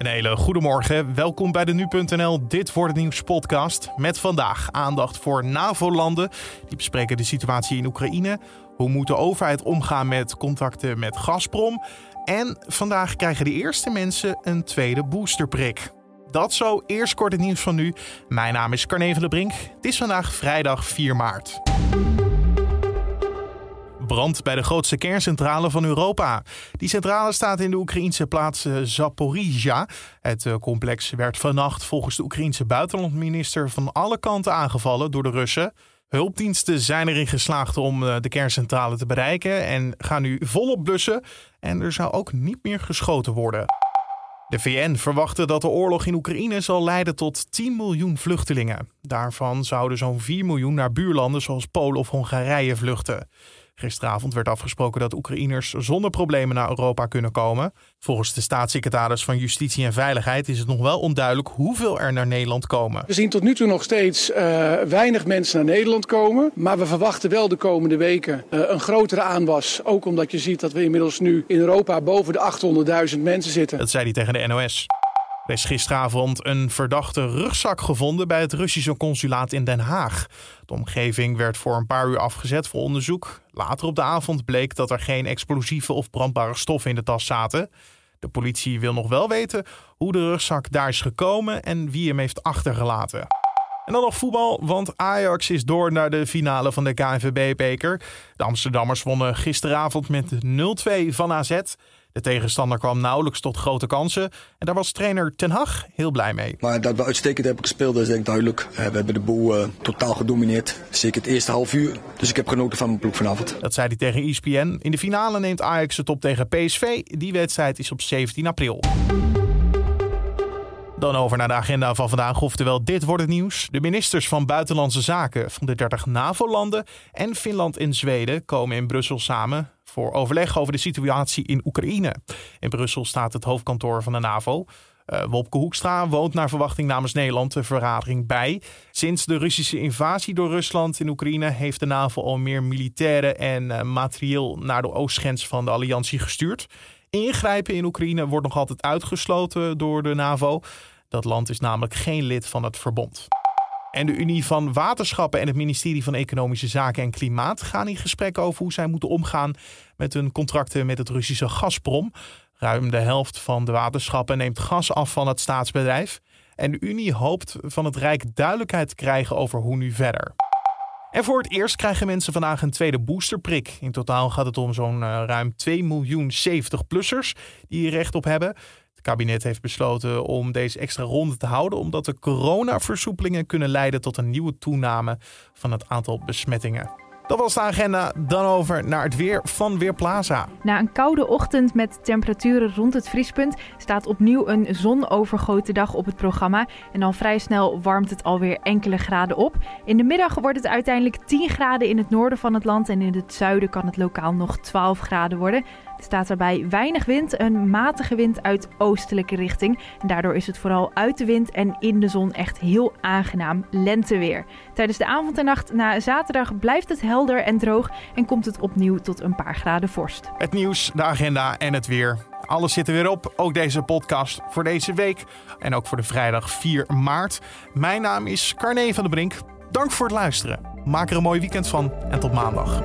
Een hele goede morgen. Welkom bij de Nu.nl Dit wordt het nieuws podcast. Met vandaag aandacht voor NAVO-landen. Die bespreken de situatie in Oekraïne. Hoe moet de overheid omgaan met contacten met Gazprom? En vandaag krijgen de eerste mensen een tweede boosterprik. Dat zo, eerst kort het nieuws van nu. Mijn naam is Carne van der Brink. Het is vandaag vrijdag 4 maart brand bij de grootste kerncentrale van Europa. Die centrale staat in de Oekraïnse plaats eh, Zaporizhia. Het eh, complex werd vannacht volgens de Oekraïense buitenlandminister van alle kanten aangevallen door de Russen. Hulpdiensten zijn erin geslaagd om eh, de kerncentrale te bereiken en gaan nu volop blussen. En er zou ook niet meer geschoten worden. De VN verwachtte dat de oorlog in Oekraïne zal leiden tot 10 miljoen vluchtelingen. Daarvan zouden zo'n 4 miljoen naar buurlanden zoals Polen of Hongarije vluchten. Gisteravond werd afgesproken dat Oekraïners zonder problemen naar Europa kunnen komen. Volgens de staatssecretaris van Justitie en Veiligheid is het nog wel onduidelijk hoeveel er naar Nederland komen. We zien tot nu toe nog steeds uh, weinig mensen naar Nederland komen. Maar we verwachten wel de komende weken uh, een grotere aanwas. Ook omdat je ziet dat we inmiddels nu in Europa boven de 800.000 mensen zitten. Dat zei hij tegen de NOS. Er is gisteravond een verdachte rugzak gevonden bij het Russische consulaat in Den Haag. De omgeving werd voor een paar uur afgezet voor onderzoek. Later op de avond bleek dat er geen explosieve of brandbare stoffen in de tas zaten. De politie wil nog wel weten hoe de rugzak daar is gekomen en wie hem heeft achtergelaten. En dan nog voetbal, want Ajax is door naar de finale van de KNVB-beker. De Amsterdammers wonnen gisteravond met 0-2 van AZ. De tegenstander kwam nauwelijks tot grote kansen. En daar was trainer Ten Hag heel blij mee. Maar dat we uitstekend hebben gespeeld, is denk ik duidelijk. Eh, we hebben de boel uh, totaal gedomineerd. Zeker het eerste half uur. Dus ik heb genoten van mijn ploeg vanavond. Dat zei hij tegen ESPN. In de finale neemt Ajax het op tegen PSV. Die wedstrijd is op 17 april. Dan over naar de agenda van vandaag, oftewel dit wordt het nieuws. De ministers van Buitenlandse Zaken van de 30 NAVO-landen en Finland en Zweden komen in Brussel samen voor overleg over de situatie in Oekraïne. In Brussel staat het hoofdkantoor van de NAVO. Uh, Wopke Hoekstra woont naar verwachting namens Nederland de vergadering bij. Sinds de Russische invasie door Rusland in Oekraïne heeft de NAVO al meer militairen en uh, materieel naar de oostgrens van de alliantie gestuurd. Ingrijpen in Oekraïne wordt nog altijd uitgesloten door de NAVO. Dat land is namelijk geen lid van het verbond. En de Unie van Waterschappen en het ministerie van Economische Zaken en Klimaat gaan in gesprek over hoe zij moeten omgaan met hun contracten met het Russische Gazprom. Ruim de helft van de waterschappen neemt gas af van het staatsbedrijf. En de Unie hoopt van het Rijk duidelijkheid te krijgen over hoe nu verder. En voor het eerst krijgen mensen vandaag een tweede boosterprik. In totaal gaat het om zo'n eh, ruim 2 miljoen 70-plussers die hier recht op hebben. Het kabinet heeft besloten om deze extra ronde te houden, omdat de coronaversoepelingen kunnen leiden tot een nieuwe toename van het aantal besmettingen. Dat was de agenda. Dan over naar het weer van Weerplaza. Na een koude ochtend met temperaturen rond het vriespunt staat opnieuw een zonovergoten dag op het programma. En dan vrij snel warmt het alweer enkele graden op. In de middag wordt het uiteindelijk 10 graden in het noorden van het land en in het zuiden kan het lokaal nog 12 graden worden. Staat erbij weinig wind, een matige wind uit oostelijke richting. Daardoor is het vooral uit de wind en in de zon echt heel aangenaam lenteweer. Tijdens de avond en nacht na zaterdag blijft het helder en droog en komt het opnieuw tot een paar graden vorst. Het nieuws, de agenda en het weer. Alles zit er weer op. Ook deze podcast voor deze week. En ook voor de vrijdag 4 maart. Mijn naam is Carne van der Brink. Dank voor het luisteren. Maak er een mooi weekend van en tot maandag.